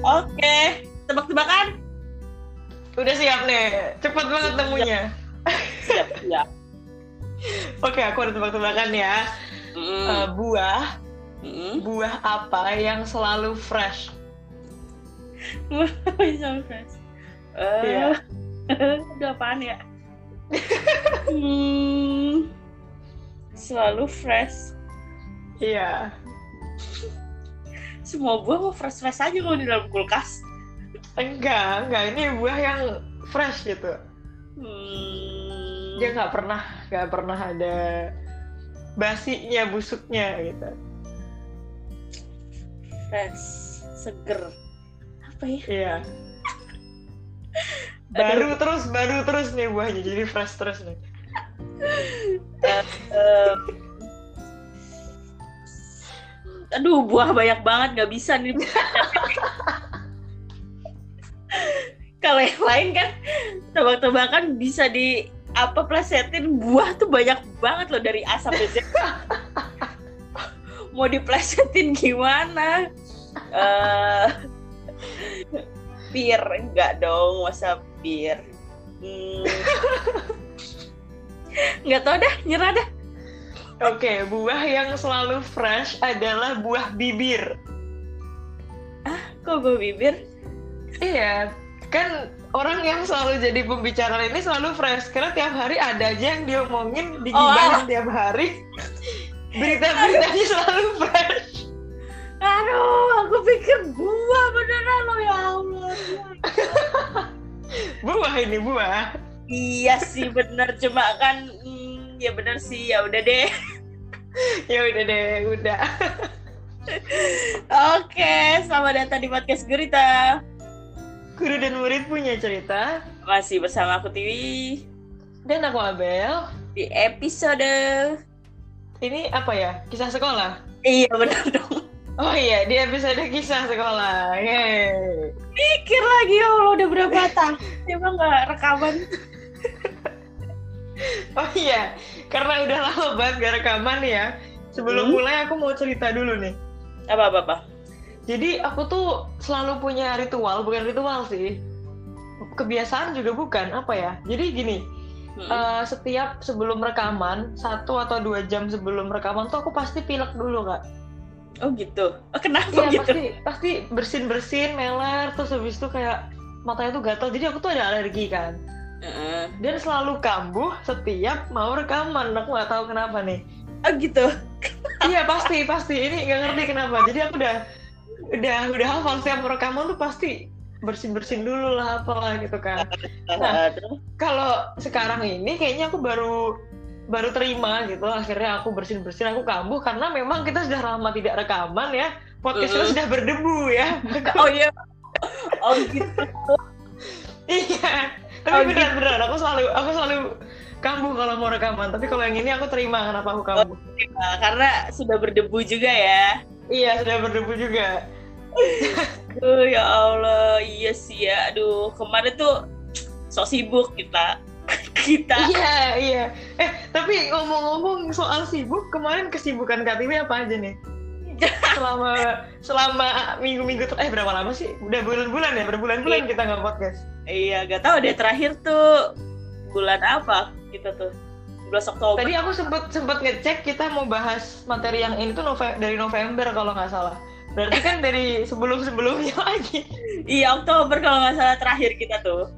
Oke, tebak-tebakan? Udah siap nih. Cepat banget temunya. Siap, siap. Oke, aku ada tebak-tebakan ya. Mm. Eh, buah, Mm. buah apa yang selalu fresh? Bisa fresh. Eh, Iya. Udah apaan ya? hmm, selalu fresh. Iya. Semua buah mau fresh-fresh aja kalau di dalam kulkas. Enggak, enggak. Ini buah yang fresh gitu. Hmm, Dia nggak pernah, nggak pernah ada basinya, busuknya gitu. fresh, seger. Apa ya? Iya. Baru terus, baru terus nih buahnya. Jadi fresh terus nih. Eh, em, aduh, buah banyak banget nggak bisa nih. Kalau yang lain kan tebak-tebakan bisa di apa plesetin buah tuh banyak banget loh dari A sampai Z. Mau diplesetin gimana? Eh bir enggak dong, masa bir. Hmm. Nggak tau dah, nyerah dah. Oke, buah yang selalu fresh adalah buah bibir. Kok gue bibir? Iya, kan orang yang selalu jadi pembicaraan ini selalu fresh karena tiap hari ada aja yang diomongin, digibahin tiap hari. Berita-beritanya selalu fresh. Aduh, aku pikir buah beneran lo ya Allah. Buah ini buah. Iya sih bener cuma kan hmm, ya bener sih ya udah deh. Ya udah deh, udah. Oke, selamat datang di podcast Gurita. Guru dan murid punya cerita Masih bersama aku Tiwi dan aku Abel. di episode Ini apa ya? Kisah sekolah. Iya bener dong. Oh iya, di episode kisah sekolah. Yeay. Pikir lagi ya Allah udah berapa tahun Emang nggak rekaman? Oh iya, karena udah lama banget gak rekaman ya. Sebelum Hmm. mulai aku mau cerita dulu nih. Apa apa apa? Jadi aku tuh selalu punya ritual, bukan ritual sih. Kebiasaan juga bukan, apa ya? Jadi gini, Hmm. eh, setiap sebelum rekaman, satu atau dua jam sebelum rekaman tuh aku pasti pilek dulu kak. Oh gitu. Oh, kenapa Iya gitu? pasti pasti bersin bersin, meler, terus habis itu kayak matanya tuh gatal. Jadi aku tuh ada alergi kan. Heeh. Dan selalu kambuh setiap mau rekaman. Aku nggak tahu kenapa nih. Oh gitu. iya pasti pasti ini nggak ngerti kenapa jadi aku udah udah udah hafal setiap rekaman tuh pasti bersin bersin dulu lah apalah gitu kan Nah. Kalau sekarang ini kayaknya aku baru baru terima gitu akhirnya aku bersin bersin aku kambuh karena memang kita sudah lama tidak rekaman ya podcast Mm. sudah berdebu ya Oh iya. Oh gitu. iya tapi Oh, beneran beneran aku selalu aku selalu kambuh kalau mau rekaman tapi kalau yang ini aku terima kenapa aku kambuh Nah, karena sudah berdebu juga ya. iya sudah berdebu juga Aduh ya Allah, iya sih ya. Aduh, kemarin tuh sok sibuk kita. kita. Iya, iya. Eh, tapi ngomong-ngomong soal sibuk, kemarin kesibukan Tiwi apa aja nih? Selama selama minggu-minggu ter- eh berapa lama sih? Udah bulan-bulan ya, berbulan-bulan kita nggak podcast. Iya, gak tahu deh terakhir tuh bulan apa kita tuh. 11 Oktober. Tadi aku sempet sempet ngecek kita mau bahas materi yang ini tuh Nove- dari November kalau nggak salah. Berarti kan dari sebelum-sebelumnya lagi. Iya, Oktober kalau nggak salah terakhir kita tuh.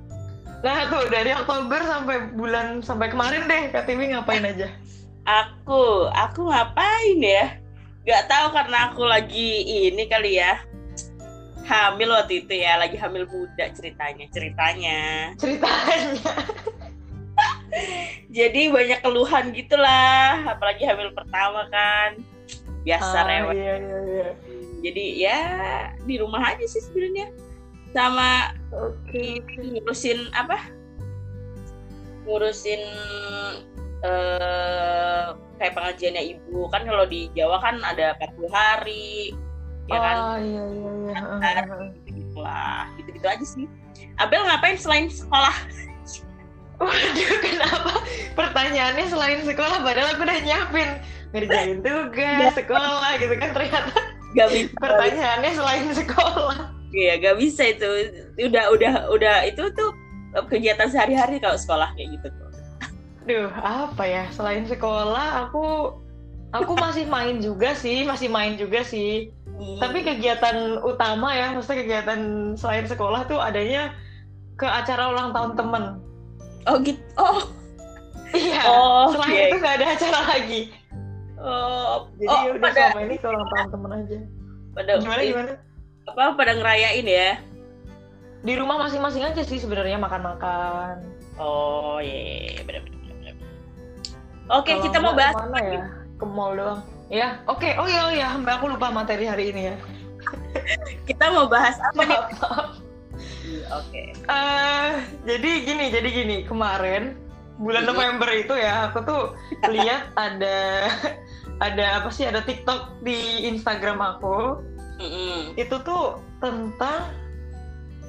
Nah tuh dari Oktober sampai bulan sampai kemarin deh Kak Tiwi ngapain aja? Aku, aku ngapain ya? Gak tahu karena aku lagi ini kali ya. Hamil waktu itu ya, lagi hamil muda ceritanya, ceritanya. Ceritanya. Jadi banyak keluhan gitulah, apalagi hamil pertama kan. Biasa Ah, rewel. Iya, iya, iya. Jadi ya di rumah aja sih sebenarnya. Sama Oke. ngurusin apa? Ngurusin eh kayak pengajiannya ibu. Kan kalau di Jawa kan ada 40 hari ya kan? Oh iya iya iya. gitu lah gitu-gitu aja sih. Abel ngapain selain sekolah? Waduh, kenapa? Pertanyaannya selain sekolah padahal aku udah nyiapin ngerjain tugas, sekolah gitu kan ternyata. Gak bisa. Pertanyaannya selain sekolah. Iya, gak bisa itu. Udah, udah, udah itu tuh kegiatan sehari-hari kalau sekolah kayak gitu tuh. Duh, apa ya? Selain sekolah, aku aku masih main juga sih, masih main juga sih. Hmm. Tapi kegiatan utama ya, maksudnya kegiatan selain sekolah tuh adanya ke acara ulang tahun temen. Oh gitu. Oh. Iya. Oh, selain okay. itu nggak ada acara lagi. Oh. Jadi oh, udah pada... selama ini ke ulang tahun temen aja. Pada gimana gimana? Apa pada ngerayain ya? Di rumah masing-masing aja sih sebenarnya makan-makan. Oh iya, yeah, benar-benar. Oke, kita mau bahas mana ya? Ke mall doang. Ya, oke. Okay. Oh iya, oh iya, Mbak aku lupa materi hari ini ya. kita mau bahas apa nih? Oke. Okay. Uh, eh, jadi gini, jadi gini. Kemarin bulan November itu ya, aku tuh lihat ada ada apa sih? Ada TikTok di Instagram aku. Mm-hmm. Itu tuh tentang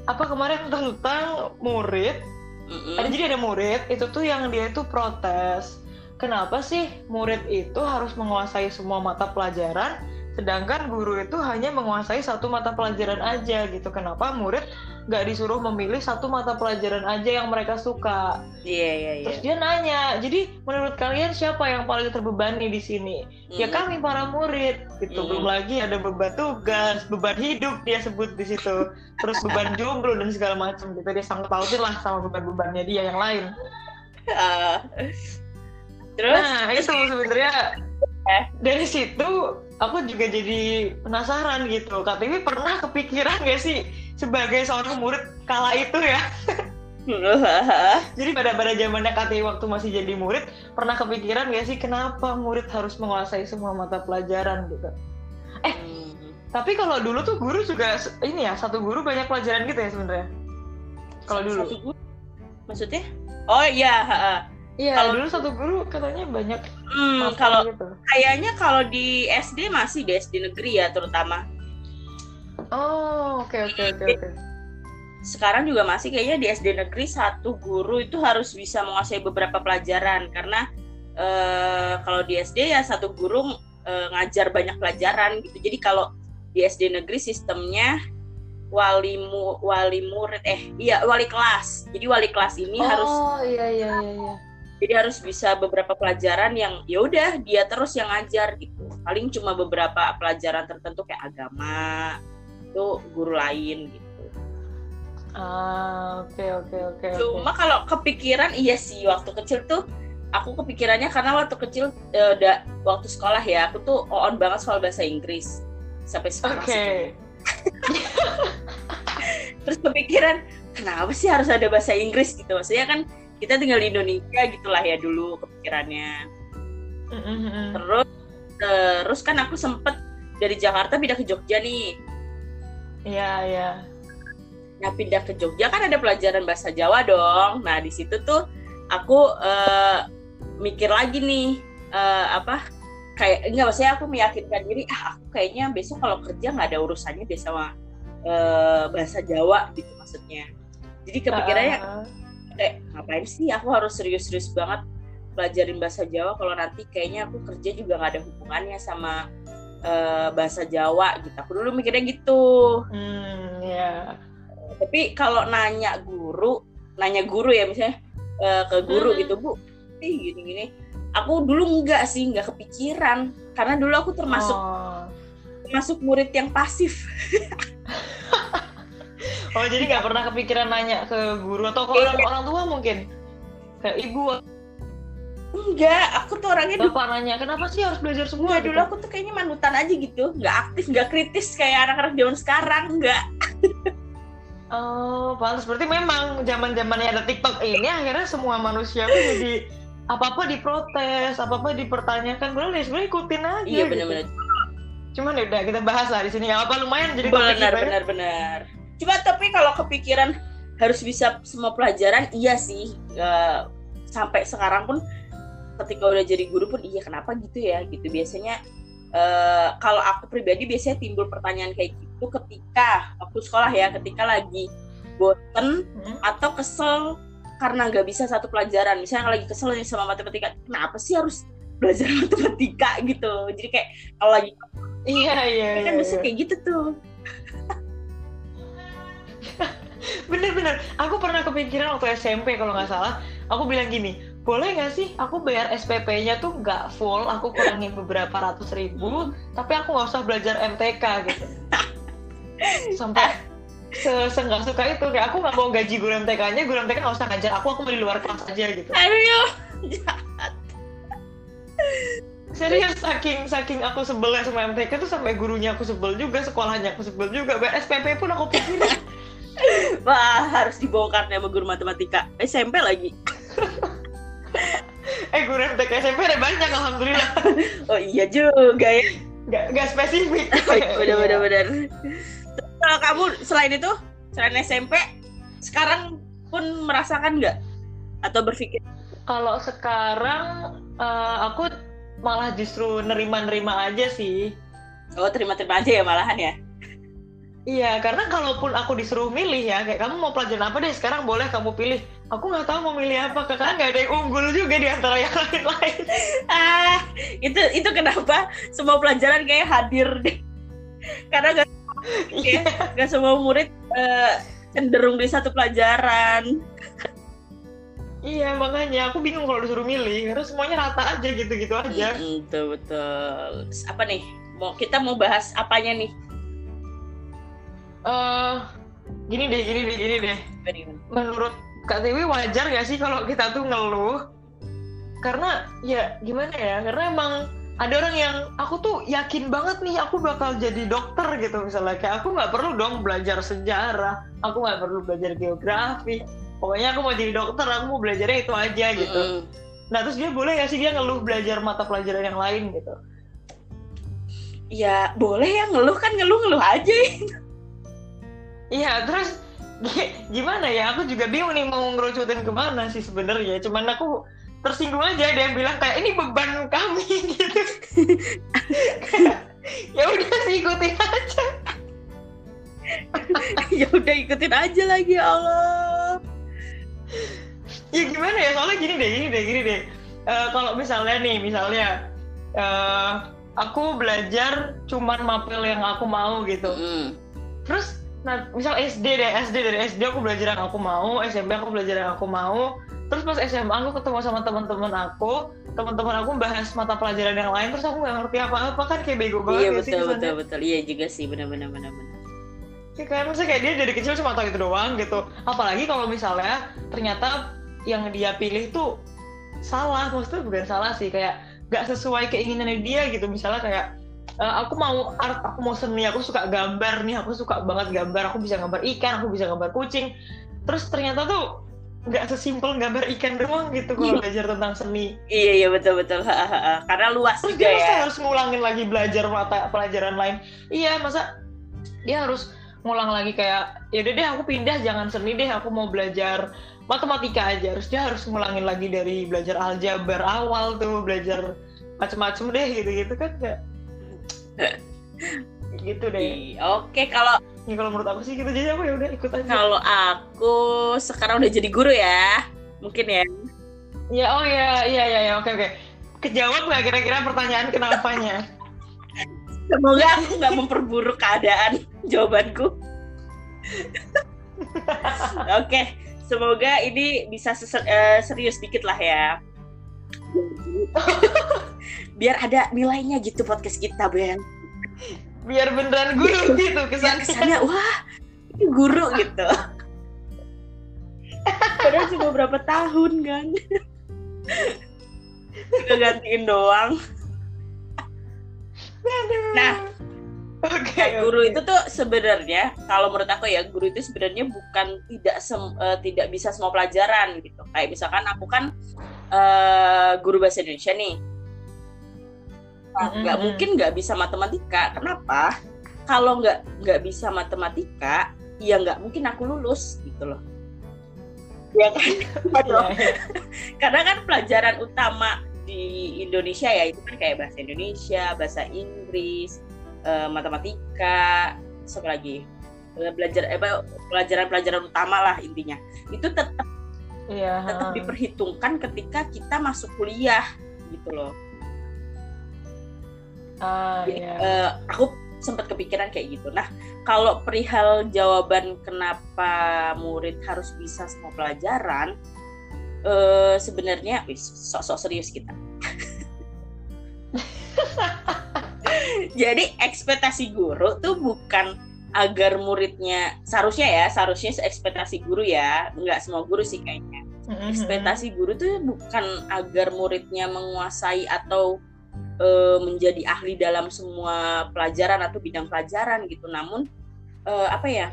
apa kemarin tentang murid. Mm-hmm. Ada jadi ada murid itu tuh yang dia itu protes. Kenapa sih murid itu harus menguasai semua mata pelajaran sedangkan guru itu hanya menguasai satu mata pelajaran aja gitu? Kenapa murid nggak disuruh memilih satu mata pelajaran aja yang mereka suka? Iya yeah, iya. Yeah, terus dia nanya jadi menurut kalian siapa yang paling terbebani di sini? Mm. ya kami para murid. Gitu. Mm. belum lagi ada beban tugas beban hidup dia sebut di situ. Terus beban jomblo dan segala macam gitu. Dia sangat pautin lah sama beban-bebannya dia yang lain. Uh. Terus? Nah itu sebenarnya eh. dari situ aku juga jadi penasaran gitu. KTW pernah kepikiran gak sih sebagai seorang murid kala itu ya? Jadi pada pada zamannya KTW waktu masih jadi murid pernah kepikiran gak sih kenapa murid harus menguasai semua mata pelajaran gitu? Eh hmm. tapi kalau dulu tuh guru juga ini ya satu guru banyak pelajaran gitu ya sebenarnya? Kalau dulu. satu guru? Maksudnya? Oh iya Iya, kalau dulu satu guru katanya banyak. Hmm, kalau gitu. kayaknya kalau di SD masih di SD negeri ya terutama. Oh, oke oke oke oke. Sekarang juga masih kayaknya di SD negeri satu guru itu harus bisa menguasai beberapa pelajaran karena uh, kalau di SD ya satu guru uh, ngajar banyak pelajaran gitu. Jadi kalau di SD negeri sistemnya wali mu, wali murid eh iya wali kelas. Jadi wali kelas ini oh, harus Oh iya iya iya iya jadi harus bisa beberapa pelajaran yang ya udah dia terus yang ngajar gitu. Paling cuma beberapa pelajaran tertentu kayak agama itu guru lain gitu. Ah oke okay, oke okay, oke. Okay, cuma okay. kalau kepikiran iya sih waktu kecil tuh aku kepikirannya karena waktu kecil uh, da, waktu sekolah ya aku tuh on banget soal bahasa Inggris. Sampai sekarang okay. terus kepikiran kenapa sih harus ada bahasa Inggris gitu? Maksudnya kan kita tinggal di Indonesia gitulah ya dulu kepikirannya. Mm-hmm. terus terus kan aku sempet dari Jakarta pindah ke Jogja nih. Iya iya. Nah pindah ke Jogja kan ada pelajaran bahasa Jawa dong. Nah di situ tuh aku uh, mikir lagi nih uh, apa kayak enggak maksudnya aku meyakinkan diri ah aku kayaknya besok kalau kerja nggak ada urusannya deh sama uh, bahasa Jawa gitu maksudnya. Jadi kepikirannya uh kayak ngapain sih? Aku harus serius-serius banget pelajarin bahasa Jawa. Kalau nanti kayaknya aku kerja juga nggak ada hubungannya sama uh, bahasa Jawa gitu. Aku dulu mikirnya gitu. Hmm, ya tapi kalau nanya guru nanya guru ya misalnya uh, ke guru hmm. gitu bu sih gini-gini aku dulu enggak sih nggak kepikiran. Karena dulu aku termasuk oh. termasuk murid yang pasif oh jadi nggak pernah kepikiran nanya ke guru atau ke orang, orang tua mungkin? Ke ibu. Enggak aku tuh orangnya bapak nanya? Kenapa sih harus belajar semua gitu? dulu aku tuh kayaknya manutan aja gitu. Nggak aktif nggak kritis kayak anak-anak zaman sekarang enggak oh pantas. Berarti memang zaman zamannya ada TikTok ini akhirnya semua manusia tuh jadi apa apa diprotes apa apa dipertanyakan boleh sebenarnya ikutin aja iya benar-benar. Gitu. cuman ya udah kita bahas lah di sini. Nggak apa lumayan jadi benar benar benar Cuma tapi kalau kepikiran harus bisa semua pelajaran, iya sih. Uh, sampai sekarang pun ketika udah jadi guru pun iya kenapa gitu ya gitu biasanya uh, kalau aku pribadi biasanya timbul pertanyaan kayak gitu ketika waktu sekolah ya ketika lagi boten hmm. atau kesel karena nggak bisa satu pelajaran misalnya lagi kesel nih sama matematika kenapa sih harus belajar matematika gitu jadi kayak kalau lagi iya iya kan iya, bisa iya. kayak gitu tuh bener-bener. Aku pernah kepikiran waktu SMP kalau nggak salah. Aku bilang gini boleh nggak sih aku bayar SPP-nya tuh nggak full? Aku kurangin beberapa ratus ribu tapi aku nggak usah belajar MTK gitu. Sampai se nggak suka itu kayak aku nggak mau gaji guru MTK-nya guru MTK nggak usah ngajar. Aku aku mau di luar kelas aja gitu. Aduh serius saking saking aku sebel sama MTK tuh sampai gurunya aku sebel juga sekolahnya aku sebel juga. Bayar SPP pun aku pikirin Wah, harus dibongkar sama guru matematika SMP lagi. eh guru MTK SMP ada banyak alhamdulillah. oh iya juga ya. Gak, gak spesifik. bener bener bener. Kalau kamu selain itu, selain SMP, sekarang pun merasakan nggak atau berpikir? Kalau sekarang uh, aku malah justru nerima-nerima aja sih. Oh terima-terima aja ya malahan ya? Iya, karena kalaupun aku disuruh milih ya, kayak kamu mau pelajaran apa deh, sekarang boleh kamu pilih. Aku nggak tahu mau milih apa, karena nggak ada yang unggul juga di antara yang lain-lain. ah, itu itu kenapa semua pelajaran kayak hadir deh. Karena nggak gak semua murid uh, cenderung di satu pelajaran. Iya makanya aku bingung kalau disuruh milih karena semuanya rata aja gitu-gitu aja. Mm, betul betul. Apa nih? Mau kita mau bahas apanya nih? Uh, gini deh, gini deh, gini deh. Menurut Kak Dewi wajar gak sih kalau kita tuh ngeluh? Karena ya gimana ya? Karena emang ada orang yang aku tuh yakin banget nih aku bakal jadi dokter gitu misalnya kayak aku nggak perlu dong belajar sejarah aku nggak perlu belajar geografi pokoknya aku mau jadi dokter aku mau belajarnya itu aja gitu mm -hmm. nah terus dia boleh gak sih dia ngeluh belajar mata pelajaran yang lain gitu ya boleh ya ngeluh kan ngeluh ngeluh aja Iya, terus gimana ya? Aku juga bingung nih mau ngerucutin ke mana sih sebenarnya. Cuman aku tersinggung aja dia bilang kayak ini beban kami gitu. ya udah sih ikutin aja. ya udah ikutin aja lagi ya Allah. ya gimana ya? Soalnya gini deh, gini deh, gini deh. Uh, kalau misalnya nih, misalnya uh, aku belajar cuman mapel yang aku mau gitu. Mm. Terus nah misal SD deh SD dari SD aku belajar yang aku mau SMP aku belajar yang aku mau. Terus pas SMA aku ketemu sama teman-teman aku teman-teman aku bahas mata pelajaran yang lain terus aku nggak ngerti apa-apa kan kayak bego banget iya betul sih, betul betul iya juga sih benar-benar benar-benar ya kan maksudnya kayak dia dari kecil cuma tahu itu doang gitu. Apalagi kalau misalnya ternyata yang dia pilih tuh salah maksudnya bukan salah sih kayak gak sesuai keinginannya dia gitu. Misalnya kayak uh, aku mau art aku mau seni aku suka gambar nih aku suka banget gambar aku bisa gambar ikan aku bisa gambar kucing. Terus ternyata tuh nggak sesimpel gambar ikan doang gitu kalau belajar tentang seni. Iya iya betul betul. Karena luas terus juga dia ya. harus ngulangin lagi belajar mata pelajaran lain. Iya masa dia harus ngulang lagi kayak ya udah deh aku pindah jangan seni deh aku mau belajar matematika aja. Harus dia harus ngulangin lagi dari belajar aljabar awal tuh belajar macem-macem deh gitu-gitu kan kayak gitu deh. Oke, kalau ya kalau menurut aku sih gitu jadi aku ya udah ikut aja. Kalau aku sekarang udah jadi guru ya, mungkin ya. Ya oh ya iya iya ya oke oke. Kejawab nggak kira-kira pertanyaan kenapanya? Semoga aku nggak memperburuk keadaan jawabanku. oke, semoga ini bisa uh, serius dikit lah ya. biar ada nilainya gitu podcast kita Ben. Biar beneran guru gitu kesannya, kesannya wah ini guru gitu. Padahal cuma berapa tahun kan? Kita gantiin doang. Nah okay, guru okay. itu tuh sebenarnya kalau menurut aku ya guru itu sebenarnya bukan tidak sem, uh, tidak bisa semua pelajaran gitu. Kayak misalkan aku kan uh, guru bahasa Indonesia nih nggak mm-hmm. mungkin nggak bisa matematika. Kenapa? Kalau nggak nggak bisa matematika ya nggak mungkin aku lulus gitu loh. Ya kan? Yeah, yeah. karena kan pelajaran utama di Indonesia ya itu kan kayak bahasa Indonesia bahasa Inggris uh, matematika apa lagi? Eh, belajar eh, pelajaran-pelajaran utama lah intinya. Itu tetap yeah. tetap diperhitungkan ketika kita masuk kuliah gitu loh Uh, Jadi, yeah. uh, aku sempat kepikiran kayak gitu. Nah, kalau perihal jawaban kenapa murid harus bisa semua pelajaran, eh, sebenarnya, wis sok-sok serius kita. Jadi ekspektasi guru tuh bukan agar muridnya seharusnya ya seharusnya ekspektasi guru ya nggak semua guru sih kayaknya mm-hmm. ekspektasi guru tuh bukan agar muridnya menguasai atau e, menjadi ahli dalam semua pelajaran atau bidang pelajaran gitu. Namun e, apa ya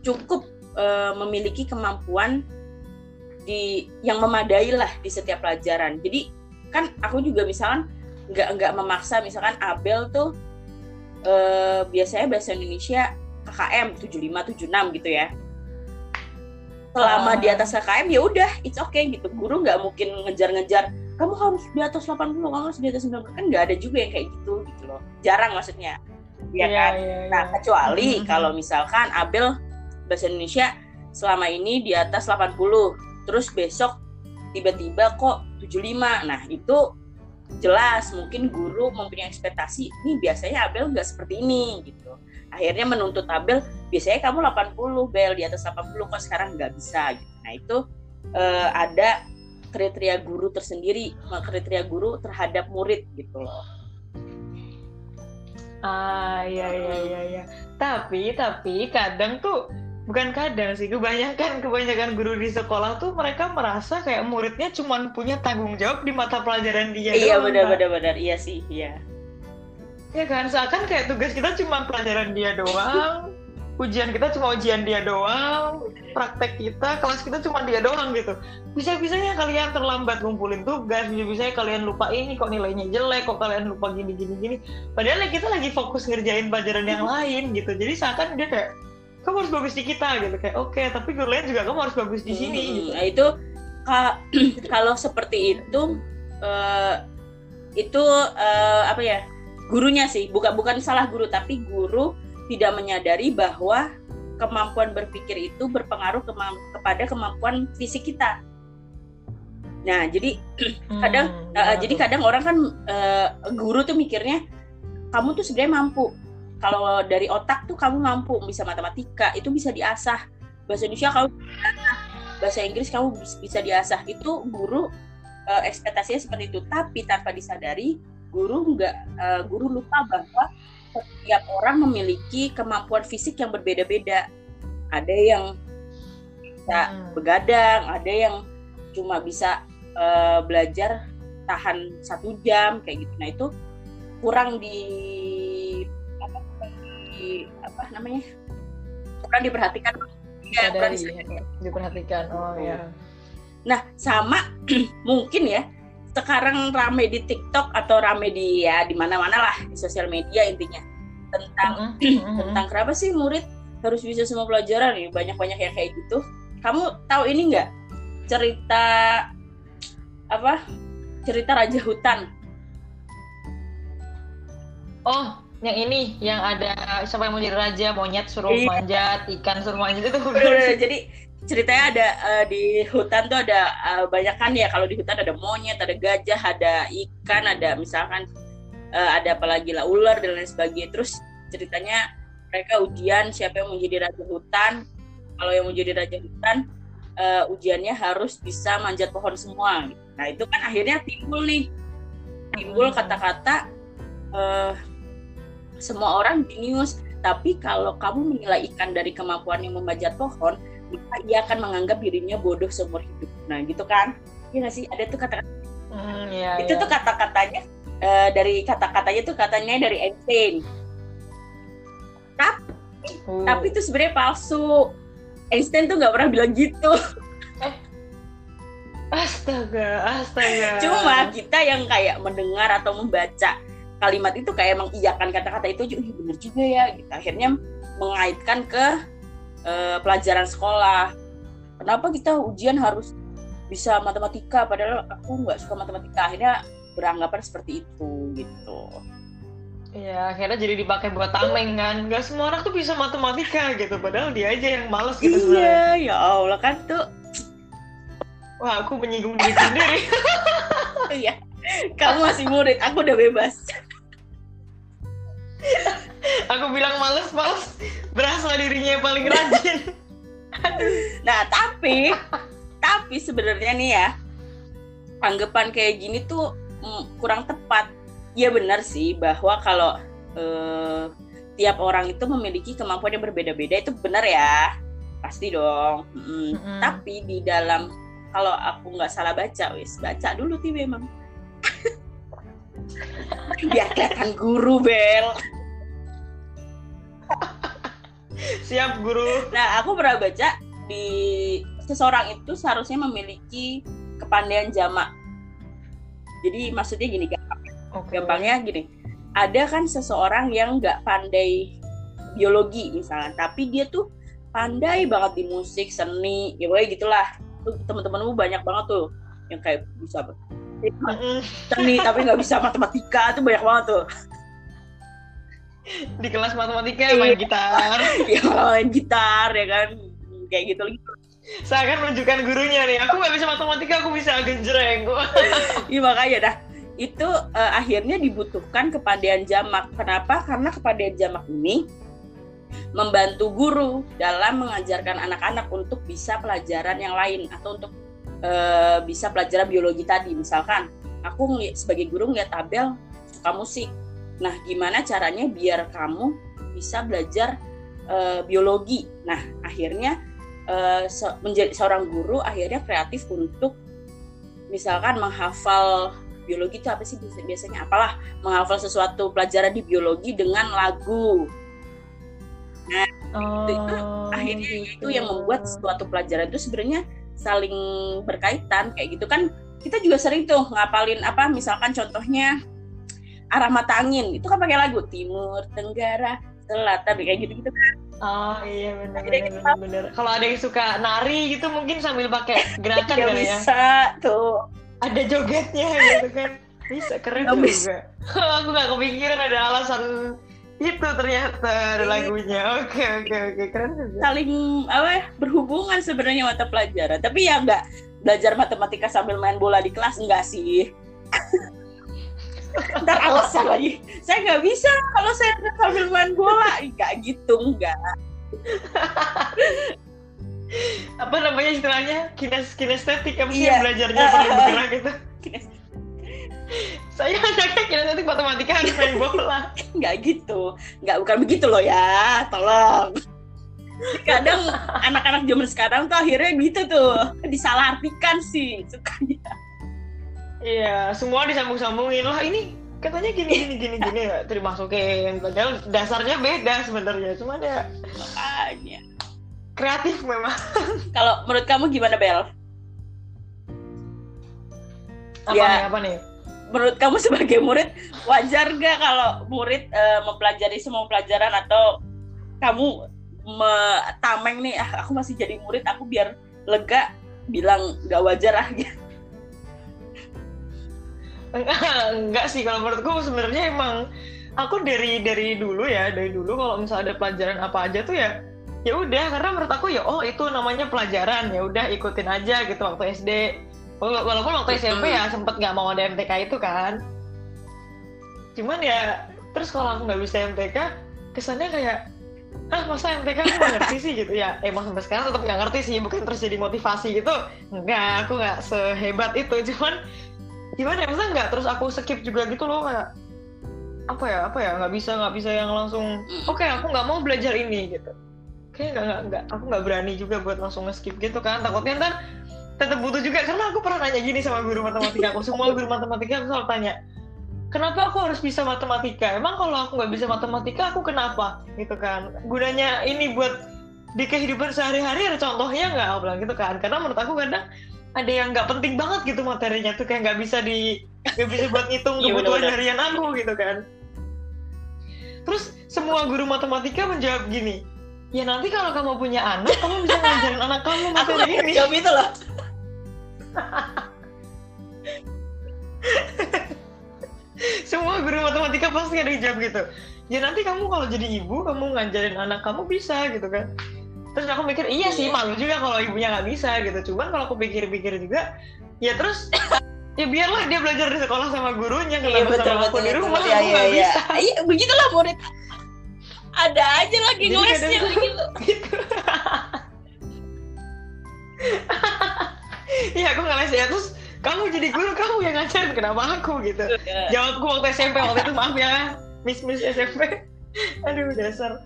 cukup e, memiliki kemampuan di yang memadai lah di setiap pelajaran. Jadi kan aku juga misalkan nggak nggak memaksa misalkan Abel tuh uh, biasanya bahasa Indonesia KKM 75 76 gitu ya. Selama di atas KKM ya udah it's okay gitu. Guru nggak mungkin ngejar-ngejar kamu harus di atas 80 kamu harus di atas 90 kan nggak ada juga yang kayak gitu gitu loh. Jarang maksudnya. Ya yeah, kan? yeah, yeah. nah kecuali mm-hmm. kalau misalkan Abel bahasa Indonesia selama ini di atas 80 terus besok tiba-tiba kok 75 nah itu jelas mungkin guru mempunyai ekspektasi ini biasanya Abel nggak seperti ini gitu. Akhirnya menuntut Abel biasanya kamu 80 Bel di atas 80 kok sekarang nggak bisa? Gitu. Nah itu uh, ada kriteria guru tersendiri kriteria guru terhadap murid gitu loh. Ah iya iya iya ya. tapi tapi kadang tuh bukan kadang sih kebanyakan kebanyakan guru di sekolah tuh mereka merasa kayak muridnya cuma punya tanggung jawab di mata pelajaran dia iya benar benar benar. Iya sih iya. Ya kan? Seakan kayak tugas kita cuma pelajaran dia doang ujian kita cuma ujian dia doang praktek kita kelas kita cuma dia doang gitu. Bisa bisanya kalian terlambat ngumpulin tugas bisa bisanya kalian lupa ini kok nilainya jelek kok kalian lupa gini gini gini padahal kita lagi fokus ngerjain pelajaran yang lain gitu. Jadi seakan dia kayak kamu harus bagus di kita gitu. Kayak oke okay, tapi guru lain juga kamu harus bagus di sini hmm, gitu. nah itu kalau seperti itu uh, itu uh, apa ya gurunya sih. Bukan bukan salah guru tapi guru tidak menyadari bahwa kemampuan berpikir itu berpengaruh kema kepada kemampuan fisik kita. Nah jadi hmm, kadang uh, jadi kadang orang kan uh, guru tuh mikirnya kamu tuh sebenarnya mampu. Kalau dari otak tuh kamu mampu bisa matematika itu bisa diasah. Bahasa Indonesia kamu bisa bahasa Inggris kamu bisa diasah. Itu guru uh, ekspektasinya seperti itu. Tapi tanpa disadari guru nggak uh, guru lupa bahwa setiap orang memiliki kemampuan fisik yang berbeda-beda. Ada yang bisa hmm. begadang ada yang cuma bisa uh, belajar tahan satu jam kayak gitu. Nah itu kurang di apa namanya kurang diperhatikan. Ya, kurang diperhatikan oh ya nah sama mungkin ya sekarang rame di TikTok atau rame di ya di mana-mana lah di sosial media intinya. Tentang mm -hmm. tentang kenapa sih murid harus bisa semua pelajaran? Nih banyak-banyak yang kayak gitu. Kamu tahu ini nggak? Cerita apa? Cerita raja hutan. Oh yang ini yang ada siapa yang mau jadi raja? Monyet suruh iya. manjat ikan suruh manjat itu jadi ceritanya ada uh, di hutan tuh ada uh, banyak kan ya kalau di hutan ada monyet ada gajah ada ikan ada misalkan uh, ada apalagi lah ular dan lain sebagainya. Terus ceritanya mereka ujian siapa yang mau jadi raja hutan. Kalau yang mau jadi raja hutan uh, ujiannya harus bisa manjat pohon semua. Nah itu kan akhirnya timbul nih. Timbul kata-kata uh, semua orang jenius tapi kalau kamu menilai ikan dari kemampuan yang memanjat pohon maka ia akan menganggap dirinya bodoh seumur hidup nah gitu kan ya nggak sih ada tuh kata-kata hmm, ya, itu ya. tuh kata-katanya uh, dari kata-katanya tuh katanya dari Einstein tapi hmm. tapi itu sebenarnya palsu Einstein tuh nggak pernah bilang gitu eh. Astaga, astaga. Cuma kita yang kayak mendengar atau membaca kalimat itu kayak mengiyakan kata-kata itu juga bener juga ya gitu akhirnya mengaitkan ke uh, pelajaran sekolah kenapa kita ujian harus bisa matematika padahal aku nggak suka matematika akhirnya beranggapan seperti itu gitu Iya, akhirnya jadi dipakai buat tameng kan. Gak semua orang tuh bisa matematika gitu, padahal dia aja yang males gitu Iya, sebenernya. ya Allah kan tuh. Wah, aku menyinggung diri sendiri. Iya, kamu masih murid, aku udah bebas. Aku bilang males males. Berasa dirinya yang paling rajin. Nah tapi tapi sebenarnya nih ya anggapan kayak gini tuh mm, kurang tepat. Ya benar sih bahwa kalau eh, tiap orang itu memiliki kemampuan yang berbeda-beda itu benar ya. Pasti dong. Mm, Mm-mm. tapi di dalam kalau aku nggak salah baca wis baca dulu sih memang biar kelihatan guru bel. Siap guru. Nah aku pernah baca di seseorang itu seharusnya memiliki kepandaian jamak. Jadi maksudnya gini Oke. gampangnya gini. Ada kan seseorang yang nggak pandai biologi misalnya. Tapi dia tuh pandai banget di musik seni ya pokoknya gitulah. Tuh teman-temanmu banyak banget tuh yang kayak bisa. seni tapi nggak bisa matematika tuh banyak banget tuh. Di kelas matematika main gitar. Yang main gitar ya kan? Kayak gitu gitu saya akan menunjukkan gurunya nih aku nggak bisa matematika aku bisa genjreng. Iya makanya dah. Itu eh, akhirnya dibutuhkan kepandaian jamak. Kenapa? Karena kepandaian jamak ini membantu guru dalam mengajarkan anak-anak untuk bisa pelajaran yang lain atau untuk eh, bisa pelajaran biologi tadi. Misalkan aku sebagai guru ngeliat tabel suka musik. Nah, gimana caranya biar kamu bisa belajar eh, biologi? Nah, akhirnya eh, se- menjadi seorang guru akhirnya kreatif untuk misalkan menghafal biologi itu apa sih biasa- biasanya apalah menghafal sesuatu pelajaran di biologi dengan lagu oh, akhirnya gitu. itu yang membuat suatu pelajaran itu sebenarnya saling berkaitan kayak gitu. Kan kita juga sering tuh ngapalin apa misalkan contohnya arah mata angin. Itu kan pakai lagu timur tenggara selatan kayak gitu gitu oh iya benar benar benar kalau ada yang suka nari gitu mungkin sambil pakai gerakan ya. bisa tuh. Ada jogetnya gitu kan. Bisa keren Nggak juga. aku nggak kepikiran ada alasan itu ternyata ada Iya. lagunya. Oke oke oke. Keren juga. Saling apa ya, berhubungan sebenarnya mata pelajaran. Tapi ya nggak belajar matematika sambil main bola di kelas enggak sih? Ntar alasan lagi. Saya nggak bisa kalau saya sambil main bola. Enggak gitu enggak apa namanya istilahnya? Kines kinestetik apa sih Iya. yang belajarnya perlu bergerak gitu. Saya anaknya kinestetik matematika harus main bola nggak gitu. Nggak bukan begitu loh ya. Tolong. Kadang anak-anak zaman sekarang tuh akhirnya gitu tuh. Disalahartikan sih sukanya. Iya semua disambung-sambungin. Lah ini katanya gini gini gini gini ya dimasukin. Padahal dasarnya beda sebenarnya. Cuma ya makanya. kreatif memang. Kalau menurut kamu gimana Bel? apa Ya. nih apa nih menurut kamu sebagai murid wajar gak kalau murid eh, mempelajari semua pelajaran atau kamu me- tameng nih ah aku masih jadi murid aku biar lega bilang gak wajar ah gitu. enggak sih kalau menurutku sebenarnya emang aku dari dari dulu ya dari dulu kalau misalnya ada pelajaran apa aja tuh ya ya udah karena menurut aku ya oh itu namanya pelajaran ya udah ikutin aja gitu waktu SD walaupun waktu SMP ya sempet nggak mau ada MTK itu kan. Cuman ya terus kalau aku nggak bisa MTK kesannya kayak ah masa MTK aku nggak ngerti sih? Gitu. Ya emang sampai sekarang tetap nggak ngerti sih bukan terus jadi motivasi gitu. Enggak aku nggak sehebat itu. Cuman gimana ya masa nggak terus aku skip juga gitu loh kayak apa ya apa ya nggak bisa nggak bisa yang langsung oke aku nggak mau belajar ini gitu. Kayak nggak nggak nggak aku nggak berani juga buat langsung nge-skip gitu kan. Takutnya ntar tetap butuh juga karena aku pernah nanya gini sama guru matematika aku semua guru matematika aku selalu tanya kenapa aku harus bisa matematika? Emang kalau aku nggak bisa matematika aku kenapa? Gitu kan. Gunanya ini buat di kehidupan sehari-hari ada contohnya nggak? Aku bilang gitu kan. Karena menurut aku kadang ada yang nggak penting banget gitu materinya tuh kayak nggak bisa di nggak bisa buat ngitung Iya, kebutuhan harian aku gitu kan. Terus semua guru matematika menjawab gini ya nanti kalau kamu punya anak kamu bisa ngajarin anak kamu materi ini. jawab itu loh semua guru matematika pasti ada jawab gitu ya nanti kamu kalau jadi ibu kamu ngajarin anak kamu bisa gitu kan terus aku mikir iya sih Iya. malu juga kalau ibunya nggak bisa gitu cuman kalau aku pikir-pikir juga ya terus ya biarlah dia belajar di sekolah sama gurunya Iya kenapa betul sama aku betul. di betul. rumah Iya aku iya iya. bisa Iya begitulah murid. Ada aja lagi Jadi ngelesnya gitu. iya aku ngeles ya terus kamu jadi guru kamu yang ngajarin kenapa aku? gitu. Jawabku waktu SMP waktu itu maaf ya miss miss SMP aduh dasar.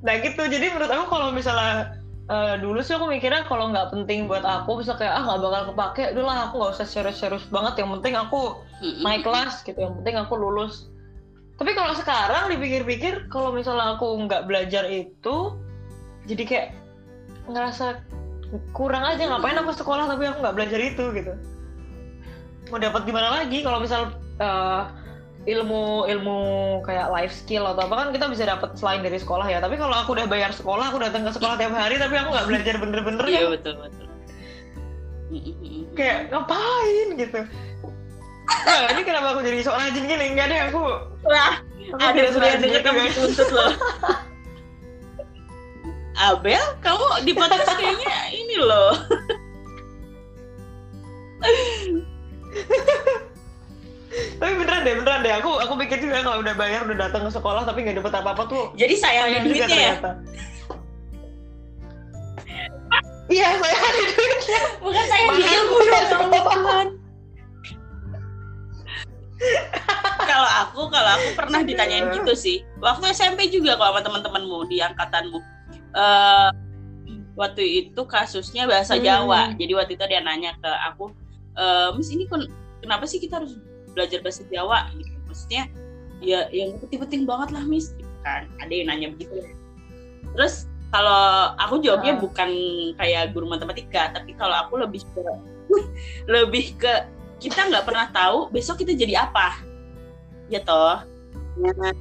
Nah gitu. Jadi menurut aku kalau misalnya eh, dulu sih aku mikirnya kalau nggak penting buat aku bisa kayak ah nggak bakal kepake udahlah aku nggak usah serius-serius banget yang penting aku naik kelas gitu. Yang penting aku lulus. Tapi kalau sekarang dipikir-pikir kalau misalnya aku nggak belajar itu jadi kayak ngerasa kurang aja ngapain aku sekolah tapi aku nggak belajar itu gitu mau dapat gimana lagi kalau misal eh, ilmu ilmu kayak life skill atau apa kan kita bisa dapat selain dari sekolah ya tapi kalau aku udah bayar sekolah aku datang ke sekolah tiap hari tapi aku nggak belajar bener-bener Iya kan betul betul. Kayak ngapain gitu nah ini kenapa aku jadi sok rajin gini nggak deh aku Wah, aku ada tidak sudah dengar kamu guys. dituntut loh. Abel, kamu di podcast kayaknya ini loh. tapi beneran deh beneran deh aku aku pikir juga kalau udah bayar udah datang ke sekolah tapi nggak dapet apa apa tuh Jadi sayang duitnya ya. iya saya ada duitnya Bukan sayang bayar ya. Tuhan. kalau aku, kalau aku pernah ditanyain gitu sih. Waktu SMP juga kalau sama teman-temanmu di angkatanmu. Eh waktu itu kasusnya bahasa Hmm. Jawa. Jadi waktu itu dia nanya ke aku, "Eh, Miss ini ken- kenapa sih kita harus belajar bahasa Jawa? Gitu. Maksudnya ya yang penting-penting banget lah Miss. Gitu kan. Ada yang nanya begitu. Terus kalau aku jawabnya Ah. bukan kayak guru matematika, tapi kalau aku lebih ke lebih ke kita nggak pernah tahu besok kita jadi apa, ya toh. Nah,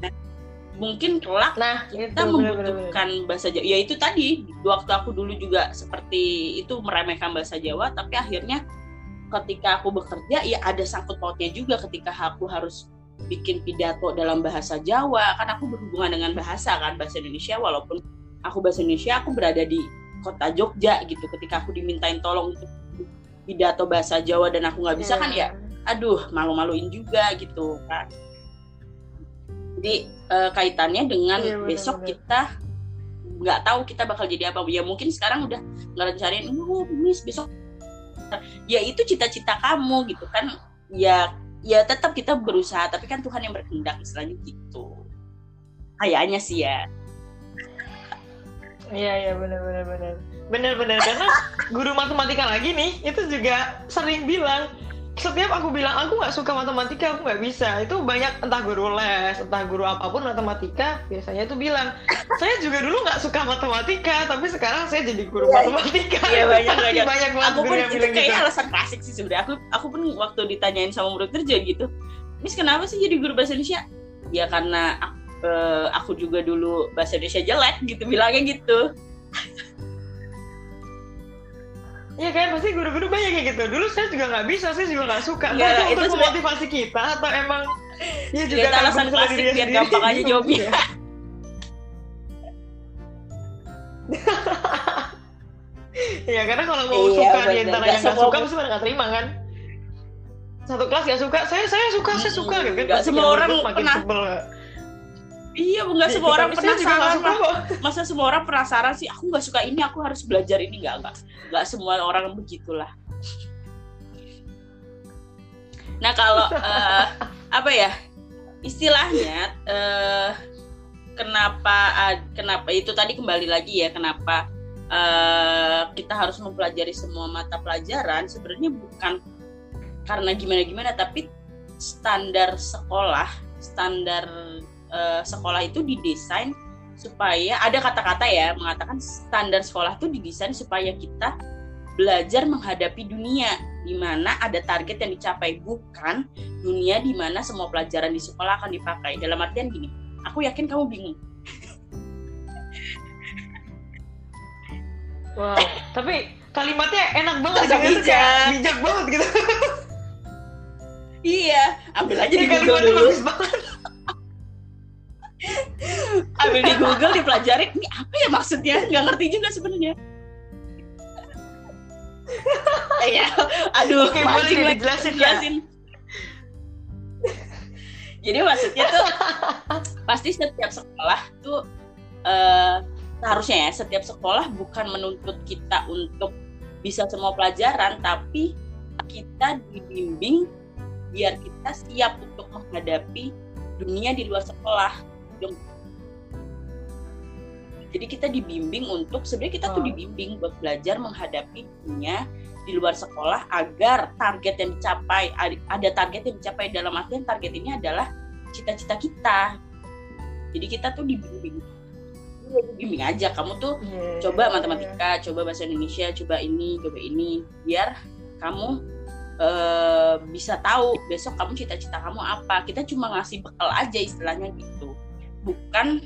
mungkin kelak nah kita itu membutuhkan bahasa Jawa. Ya itu tadi. Waktu aku dulu juga seperti itu meremehkan bahasa Jawa, tapi akhirnya ketika aku bekerja ya ada sangkut pautnya juga ketika aku harus bikin pidato dalam bahasa Jawa. Kan aku berhubungan dengan bahasa kan bahasa Indonesia. Walaupun aku bahasa Indonesia aku berada di kota Jogja gitu. Ketika aku dimintain tolong untuk pidato bahasa Jawa dan aku nggak bisa kan ya aduh malu-maluin juga gitu kan jadi eh, kaitannya dengan Iya, benar, besok benar. kita nggak tahu kita bakal jadi apa. Ya mungkin sekarang udah nggak rencanain oh miss besok ya itu cita-cita kamu gitu kan. Ya ya tetap kita berusaha tapi kan Tuhan yang berkehendak istilahnya gitu. Kayaknya sih ya. Iya iya benar benar benar. Benar benar. Karena guru matematika lagi nih itu juga sering bilang setiap aku bilang aku nggak suka matematika aku nggak bisa. Itu banyak entah guru les entah guru apa pun matematika biasanya itu bilang saya juga dulu nggak suka matematika tapi sekarang saya jadi guru Iya, matematika. Iya, banyak, banyak. banyak aku pun yang itu kayaknya gitu. alasan klasik sih sebenarnya. Aku aku pun waktu ditanyain sama murid kerja gitu Miss kenapa sih jadi guru bahasa Indonesia? Ya karena aku, eh, aku juga dulu bahasa Indonesia jelek gitu bilangnya gitu Iya kan pasti guru-guru banyak kayak gitu dulu saya juga nggak bisa saya juga nggak suka Iya, Entah itu itu untuk memotivasi kita atau emang ya juga itu alasan klasik biar sendiri. gampang aja jawabnya. ya. Iya karena kalau mau Iya, suka di antara yang nggak suka pasti pada nggak terima kan satu kelas nggak suka saya saya suka saya suka gitu kan Pasti semua orang pernah- sebel iya nggak semua orang penasaran masa semua orang penasaran sih aku nggak suka ini aku harus belajar ini. Nggak nggak. Nggak semua orang begitulah. Nah kalau eh, apa ya istilahnya eh, kenapa ad- kenapa itu tadi kembali lagi ya kenapa eh, kita harus mempelajari semua mata pelajaran sebenarnya bukan karena gimana gimana tapi standar sekolah standar eh, sekolah itu didesain supaya ada kata-kata ya mengatakan standar sekolah itu didesain supaya kita belajar menghadapi dunia di mana ada target yang dicapai bukan dunia di mana semua pelajaran di sekolah akan dipakai. Dalam artian gini aku yakin kamu bingung. Wow tapi kalimatnya enak banget gitu, kayak bijak. bijak banget gitu. Iya ambil aja di Ini Google kalimatnya dulu. bagus banget ambil di Google dipelajarin ini apa ya maksudnya? Nggak ngerti juga sebenarnya. Ya aduh Oke, boleh mancing dijelasin, jelasin. jadi maksudnya tuh pasti setiap sekolah tuh eh, seharusnya ya setiap sekolah bukan menuntut kita untuk bisa semua pelajaran tapi kita dibimbing biar kita siap untuk menghadapi dunia di luar sekolah jadi kita dibimbing untuk sebenarnya kita tuh Oh. dibimbing buat belajar menghadapi dunia di luar sekolah agar target yang dicapai ada- target yang dicapai dalam artian target ini adalah cita-cita kita. Jadi kita tuh dibimbing. Iya, dibimbing aja. Kamu tuh Iya, coba iya, matematika coba bahasa Indonesia coba ini coba ini biar kamu eh, bisa tahu besok kamu cita-cita kamu apa. Kita cuma ngasih bekal aja istilahnya gitu bukan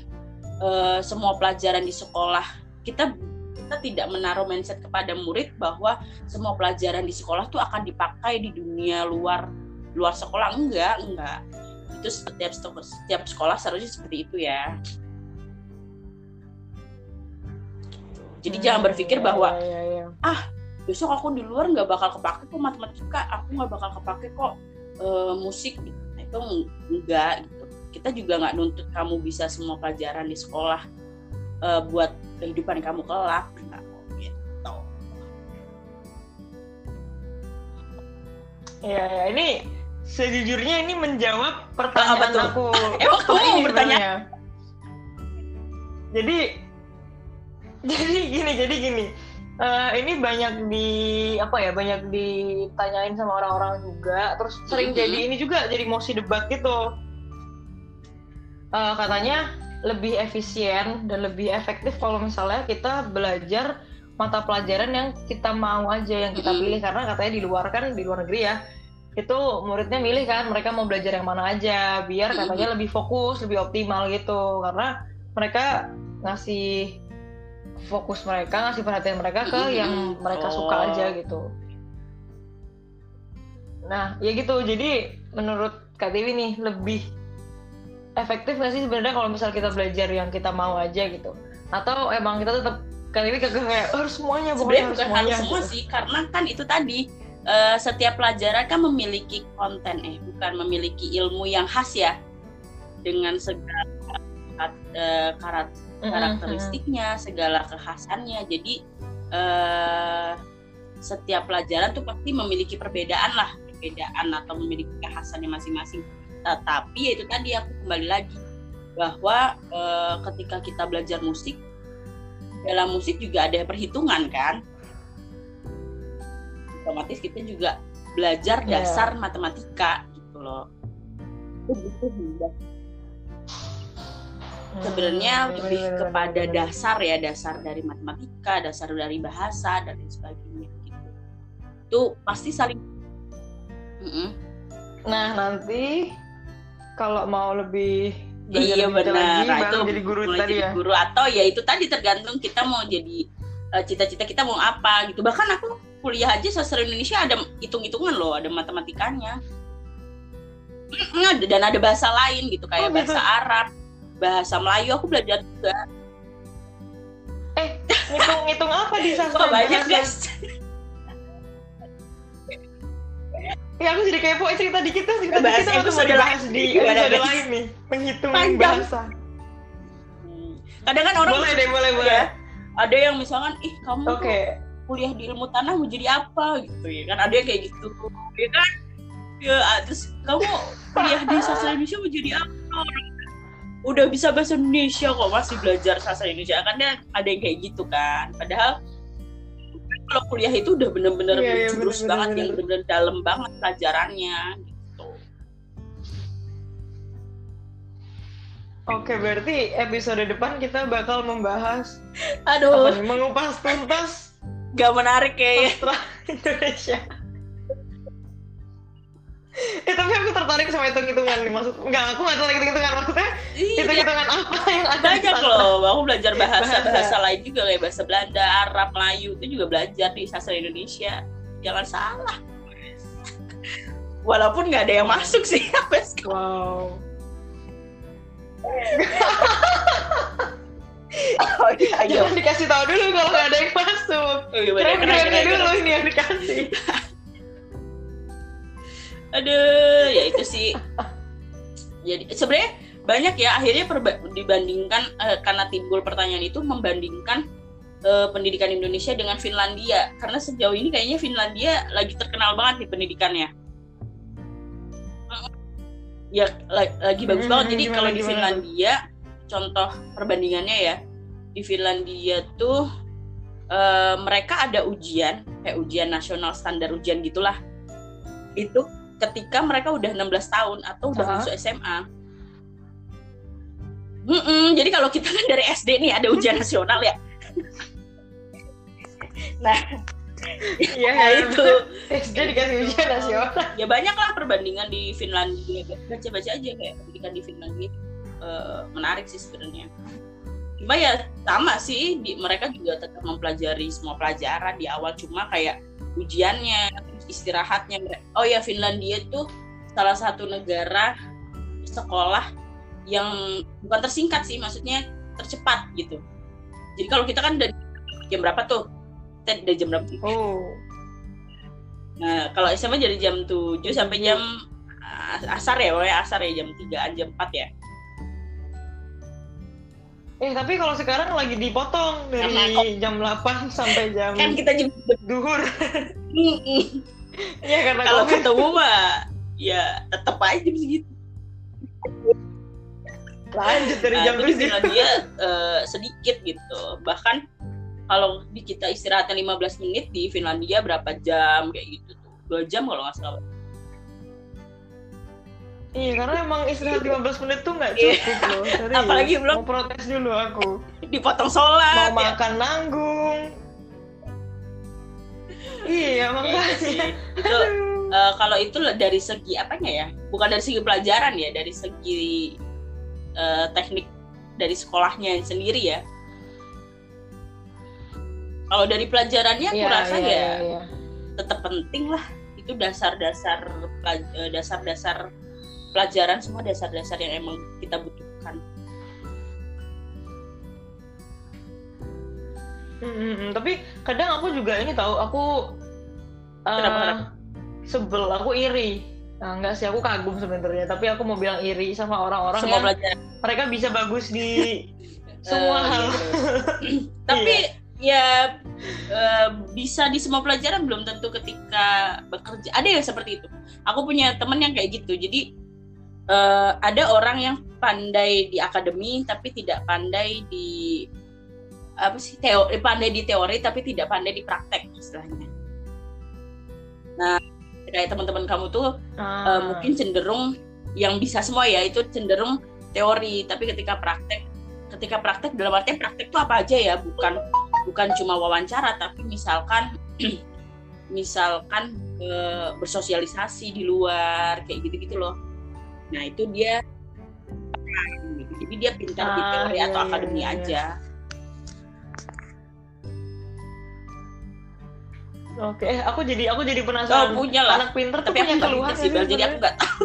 eh, semua pelajaran di sekolah kita kita tidak menaruh mindset kepada murid bahwa semua pelajaran di sekolah tuh akan dipakai di dunia luar luar sekolah enggak enggak itu setiap setiap sekolah seharusnya seperti itu ya jadi Hmm, jangan berpikir iya, bahwa iya, iya, iya. besok aku di luar nggak bakal kepake kok matematika aku nggak bakal kepake kok eh, musik. Nah, itu enggak gitu kita juga nggak nuntut kamu bisa semua pelajaran di sekolah eh, buat kehidupan kamu kelak Enggak kok, gitu. Iya, iya. Ini sejujurnya ini menjawab pertanyaan tuh? aku. Emang kamu ini mau bertanya? Jadi, jadi gini, jadi gini. Eh, ini banyak di apa ya, banyak ditanyain sama orang-orang juga. Terus sering Mhm. jadi ini juga jadi mosi debat gitu. Eh, katanya lebih efisien dan lebih efektif kalau misalnya kita belajar mata pelajaran yang kita mau aja yang kita pilih. Karena katanya di luar kan di luar negeri ya itu muridnya milih kan mereka mau belajar yang mana aja biar katanya lebih fokus lebih optimal gitu. Karena mereka ngasih fokus mereka ngasih perhatian mereka ke yang mereka suka Oh. aja gitu. Nah ya gitu. Jadi menurut Kak Dewi nih lebih efektif nggak sih sebenarnya kalau misal kita belajar yang kita mau aja gitu atau emang kita tetap Dewi kagak kayak harus semuanya sebenarnya bukan semuanya harus semua gitu. sih karena kan itu tadi eh, setiap pelajaran kan memiliki konten eh bukan memiliki ilmu yang khas ya dengan segala eh, karat- Mm-mm, karakteristiknya, segala kekhasannya. Jadi eh, setiap pelajaran tuh pasti memiliki perbedaan lah, perbedaan atau memiliki kekhasannya masing-masing. Tetapi ya itu tadi aku kembali lagi bahwa eh, ketika kita belajar musik, dalam musik juga ada perhitungan kan. Otomatis kita juga belajar Iya. dasar matematika gitu loh. Itu butuh Hmm, sebenarnya bener, lebih bener, kepada dasar ya dasar dari matematika dasar dari bahasa dan lain sebagainya gitu itu pasti saling Mm-mm. Nah nanti kalau mau lebih belajar iya benar lagi, Nah, itu jadi guru mulai tadi jadi ya. guru atau ya itu tadi tergantung kita mau jadi eh, cita-cita kita mau apa gitu bahkan aku kuliah aja sastra Indonesia ada hitung-hitungan loh ada matematikanya dan ada bahasa lain gitu kayak Oh, gitu. bahasa Arab bahasa Melayu aku belajar juga Eh ngitung-ngitung apa di sastra banyak bahasa? guys Ya aku jadi kepo cerita dikit tuh cerita Bahas dikit tuh episode mau dibahas lain. di episode lain nih menghitung Panjang. bahasa. Kadang kan orang Boleh deh boleh boleh. ya, ada yang misalkan ih kamu tuh Oke. kuliah di ilmu tanah mau jadi apa gitu ya kan ada yang kayak gitu ya kan ya ah, terus kamu kuliah di sastra Indonesia mau jadi apa udah bisa bahasa Indonesia kok masih belajar sastra Indonesia kan dia ada yang kayak gitu kan padahal kalau kuliah itu udah bener-bener Iya, iya, menjurus bener, banget bener, yang bener. bener-bener dalam banget pelajarannya gitu Oke berarti episode depan kita bakal membahas apa aduh nih mengupas tuntas gak menarik kayaknya Indonesia. Eh tapi aku tertarik sama hitung-hitungan nih maksud enggak aku nggak tertarik hitung-hitungan maksudnya Iya, hitung-hitungan apa yang ada banyak loh aku belajar bahasa Bahasa. bahasa lain juga kayak bahasa Belanda Arab Melayu itu juga belajar di sastra Indonesia jangan salah walaupun nggak ada yang masuk sih sampai sekarang Wow. oh Ayo. Jangan dikasih tahu dulu kalau nggak ada yang masuk. Oh, iya, keren, Keren-kerennya keren, dulu keren. ini yang dikasih. Aduh, ya itu sih. Jadi sebenarnya banyak ya akhirnya perba- dibandingkan eh, karena timbul pertanyaan itu membandingkan eh, pendidikan Indonesia dengan Finlandia karena sejauh ini kayaknya Finlandia lagi terkenal banget nih pendidikannya. Ya la- lagi bagus Hmm, banget. Jadi gimana, kalau di gimana? Finlandia contoh perbandingannya ya di Finlandia tuh eh, mereka ada ujian kayak ujian nasional standar ujian gitulah itu ketika mereka udah 16 tahun atau udah Aha. masuk SMA. Mm-mm, jadi kalau kita kan dari SD nih ada ujian nasional ya. nah, Iya, nah itu SD dikasih ujian nasional. ya banyak lah perbandingan di Finlandia. Baca-baca aja kayak pendidikan di Finlandia eh, menarik sih sebenarnya. Cuma ya sama sih, di, mereka juga tetap mempelajari semua pelajaran di awal cuma kayak ujiannya, istirahatnya. Oh ya Finlandia itu salah satu negara sekolah yang bukan tersingkat sih, maksudnya tercepat gitu. Jadi kalau kita kan dari jam berapa tuh? Kita dari jam berapa? Oh. Nah, kalau SMA dari jam 7 sampai jam ah, asar ya, pokoknya asar ya jam 3 jam 4 ya. Eh tapi kalau sekarang lagi dipotong dari jam 8 sampai jam Kan kita jam duhur. Iya karena kalau ketemu mah ya tetap aja jam segitu. lanjut dari Nah, jam itu di 7. Finlandia eh, sedikit gitu. Bahkan kalau di kita istirahatnya 15 menit di Finlandia berapa jam kayak gitu tuh. Dua jam kalau nggak salah. Iya karena emang istirahat 15 menit tuh nggak Iya. cukup loh. Serius. Apalagi belum- mau protes dulu aku. Dipotong sholat. Mau ya. makan nanggung. Iya Iya makanya. sih. Itu eh, kalau itu dari segi apanya ya? Bukan dari segi pelajaran ya, dari segi eh, teknik dari sekolahnya sendiri ya. Kalau dari pelajarannya aku Iya, rasa iya, ya iya, iya. tetap penting lah. Itu dasar-dasar eh, dasar-dasar pelajaran semua dasar-dasar yang emang kita butuhkan. Hmm. Tapi kadang aku juga ini tahu aku eh, Kenapa, kenapa? sebel, aku iri. Nah, enggak sih, aku kagum sebenarnya. Tapi aku mau bilang iri sama orang-orang yang pelajaran. mereka bisa bagus di semua Eh, hal. iya. Tapi ya eh, bisa di semua pelajaran belum tentu ketika bekerja. Ada yang seperti itu. Aku punya temen yang kayak gitu. Jadi eh, ada orang yang pandai di akademi tapi tidak pandai di apa sih teori pandai di teori tapi tidak pandai di praktek istilahnya. Nah, kayak teman-teman kamu tuh Ah. eh, mungkin cenderung yang bisa semua ya itu cenderung teori tapi ketika praktek ketika praktek dalam artian praktek itu apa aja ya bukan bukan cuma wawancara tapi misalkan misalkan eh, bersosialisasi di luar kayak gitu gitu loh nah itu dia jadi dia pintar di Ah, teori iya, atau iya, akademi iya. aja Oke, eh, aku jadi aku jadi oh penasaran. punya lah. Anak pinter tuh tapi aku punya nggak keluhan sih nggak Bel jadi aku nggak tahu.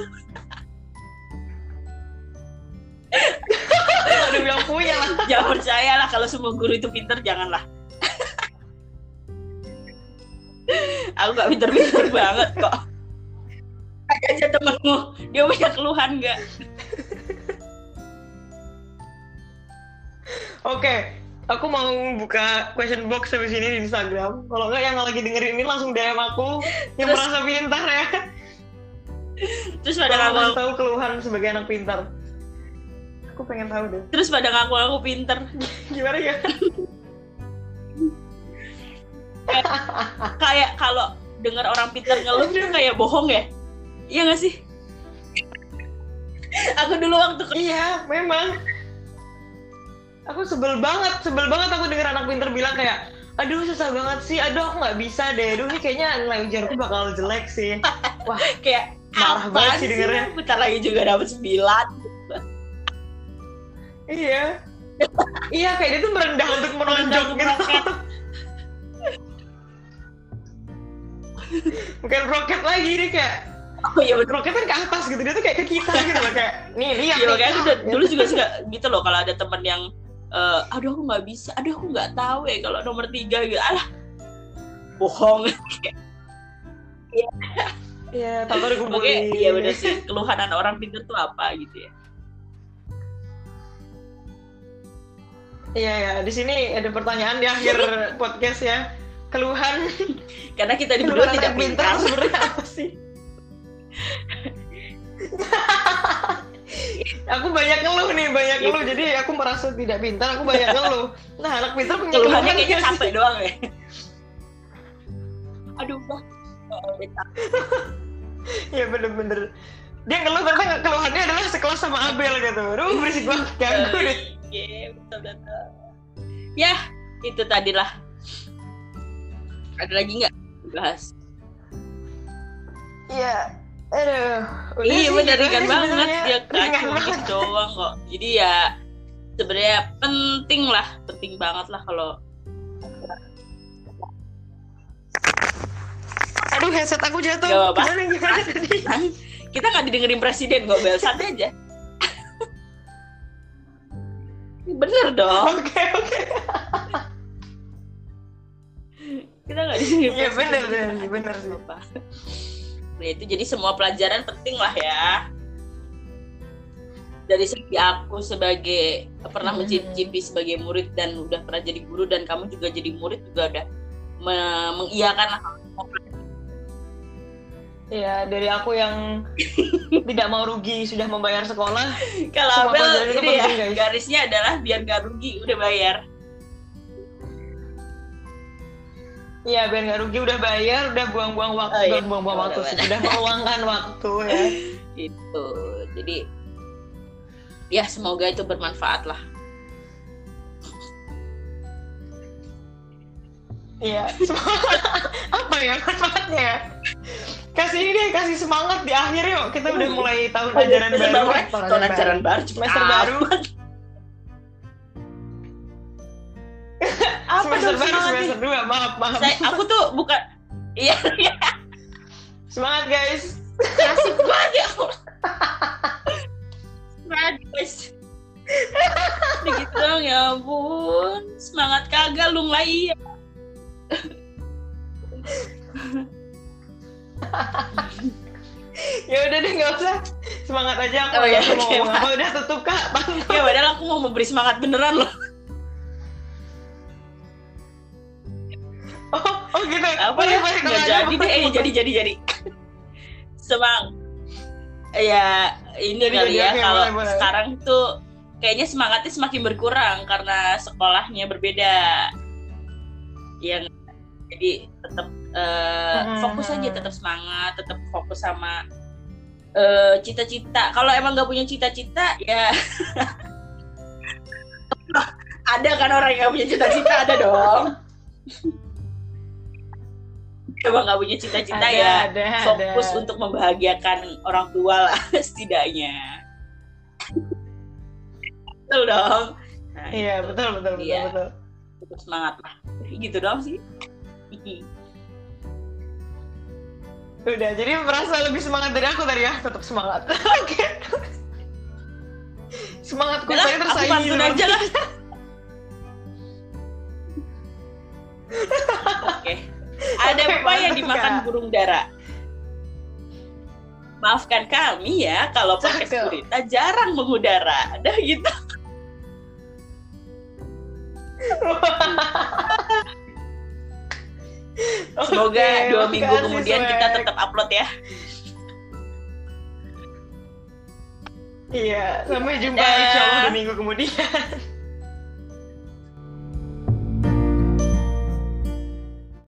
Ada bilang punya lah. jangan percaya lah kalau semua guru itu pintar janganlah. Aku gak pintar-pintar banget kok. Tanya aja temenmu dia punya keluhan nggak? Oke, aku mau buka question box habis ini di Instagram. Kalau nggak yang lagi dengerin ini langsung DM aku yang Terus- merasa pintar ya. terus pada mau ngaku tahu keluhan sebagai anak pintar. Aku pengen tahu deh. terus pada ngaku aku pintar Gimana ya? kayak kalau dengar orang pintar ngeluh tuh kayak bohong ya iya gak sih aku dulu waktu Iya, memang. Aku sebel banget, sebel banget aku denger anak pinter bilang kayak, aduh susah banget sih, aduh aku nggak bisa deh, aduh ini kayaknya nilai ujianku bakal jelek sih. kayak Marah "Apaan banget sih dengernya." bentar lagi juga dapat sembilan Iya. iya, kayak dia tuh merendah untuk menonjok Merendah gitu. Bukan roket lagi, dia kayak, oh iya betul roket kan ke atas gitu, dia tuh kayak ke kita gitu loh, kayak, nih lihat Iya nih. gitu. dulu juga suka gitu loh kalau ada temen yang eh, aduh aku nggak bisa aduh aku nggak tahu ya kalau nomor tiga gitu alah bohong Iya, tanpa Oke, dikumpulin. iya bener sih. Keluhan anak orang pintar tuh apa gitu ya? Iya ya, di sini ada pertanyaan di akhir podcast ya. Keluhan Karena kita di berdua tidak pintar. sebenarnya apa sih? aku banyak ngeluh nih, banyak Iya. ngeluh. Jadi aku merasa tidak pintar, aku banyak ngeluh. Nah, anak pintar punya Keluhannya keluhan kayaknya capek doang ya. Aduh, capek. Iya bener-bener. Dia ngeluh ternyata keluhannya adalah sekelas sama Abel gitu. Aduh, berisik banget ganggu deh. Iya, betul betul. Ya, itu tadilah. Ada lagi nggak bahas? Iya. Aduh. udah iya sih, bener ringan aja banget Ringan kacau gitu doang kok. Jadi ya sebenarnya penting lah, penting banget lah kalau Aduh, headset aku jatuh. Gak apa-apa. Gimana, gimana tadi? kan kita nggak didengerin presiden kok Bel santai aja bener dong Oke, oke. kita nggak didengerin Iya, bener, bener bener sih. Nah itu jadi semua pelajaran penting lah ya dari segi aku sebagai pernah Mhm. mencicipi sebagai murid dan udah pernah jadi guru dan kamu juga jadi murid juga udah me- mengiyakan Iya, dari aku yang tidak mau rugi sudah membayar sekolah. kalau Abel ini ya guys. garisnya adalah biar gak rugi udah bayar Iya, biar nggak rugi udah bayar, udah buang-buang waktu, Oh, iya. buang-buang waktu sih, sudah meluangkan waktu ya. gitu jadi ya semoga itu bermanfaat lah Iya. Apa ya manfaatnya? ya? Kasih ini deh, kasih semangat di akhir yuk. Kita udah mulai tahun ajaran baru. baru, Tahun ajaran baru Semester baru. apa semester dong baru semangat semester dua. Maaf, maaf. saya aku tuh bukan iya iya Semangat guys. nasib banget ya semangat guys Dikit dong ya ampun semangat kagak lu lah iya Ya udah deh nggak usah. Semangat aja aku. Oh, iya, nggak mau ngomong apa udah tutup kak. Ya padahal aku mau memberi semangat beneran loh Oh, oh gitu. apa ya nggak jadi deh eh, jadi jadi jadi. Semang. Ya ini Jadi, kali jadi, ya kalau boleh, boleh. sekarang tuh kayaknya semangatnya semakin berkurang karena sekolahnya berbeda. Yang jadi tetap eh, Hmm. fokus aja tetap semangat tetap fokus sama eh, cita-cita. Kalau emang nggak punya cita-cita ya ada kan orang yang punya cita-cita? Ada dong emang nggak punya cita-cita ya ada, fokus ada. untuk membahagiakan orang tua lah setidaknya betul dong nah, Iya itu. betul betul betul Iya. betul. Tetap semangat lah gitu dong sih Udah, jadi merasa lebih semangat dari aku tadi ya, tetap semangat. Oke. Semangatku Udah lah, saya aku tersaingi. pantun loh. aja lah oke ada apa yang mantap, dimakan Kak. burung dara maafkan kami ya kalau podcast Cakep. berita jarang mengudara dah gitu Semoga Oke, dua minggu makasih, kemudian kita Swag. tetap upload ya. Iya, sampai jumpa insya Allah dua minggu kemudian.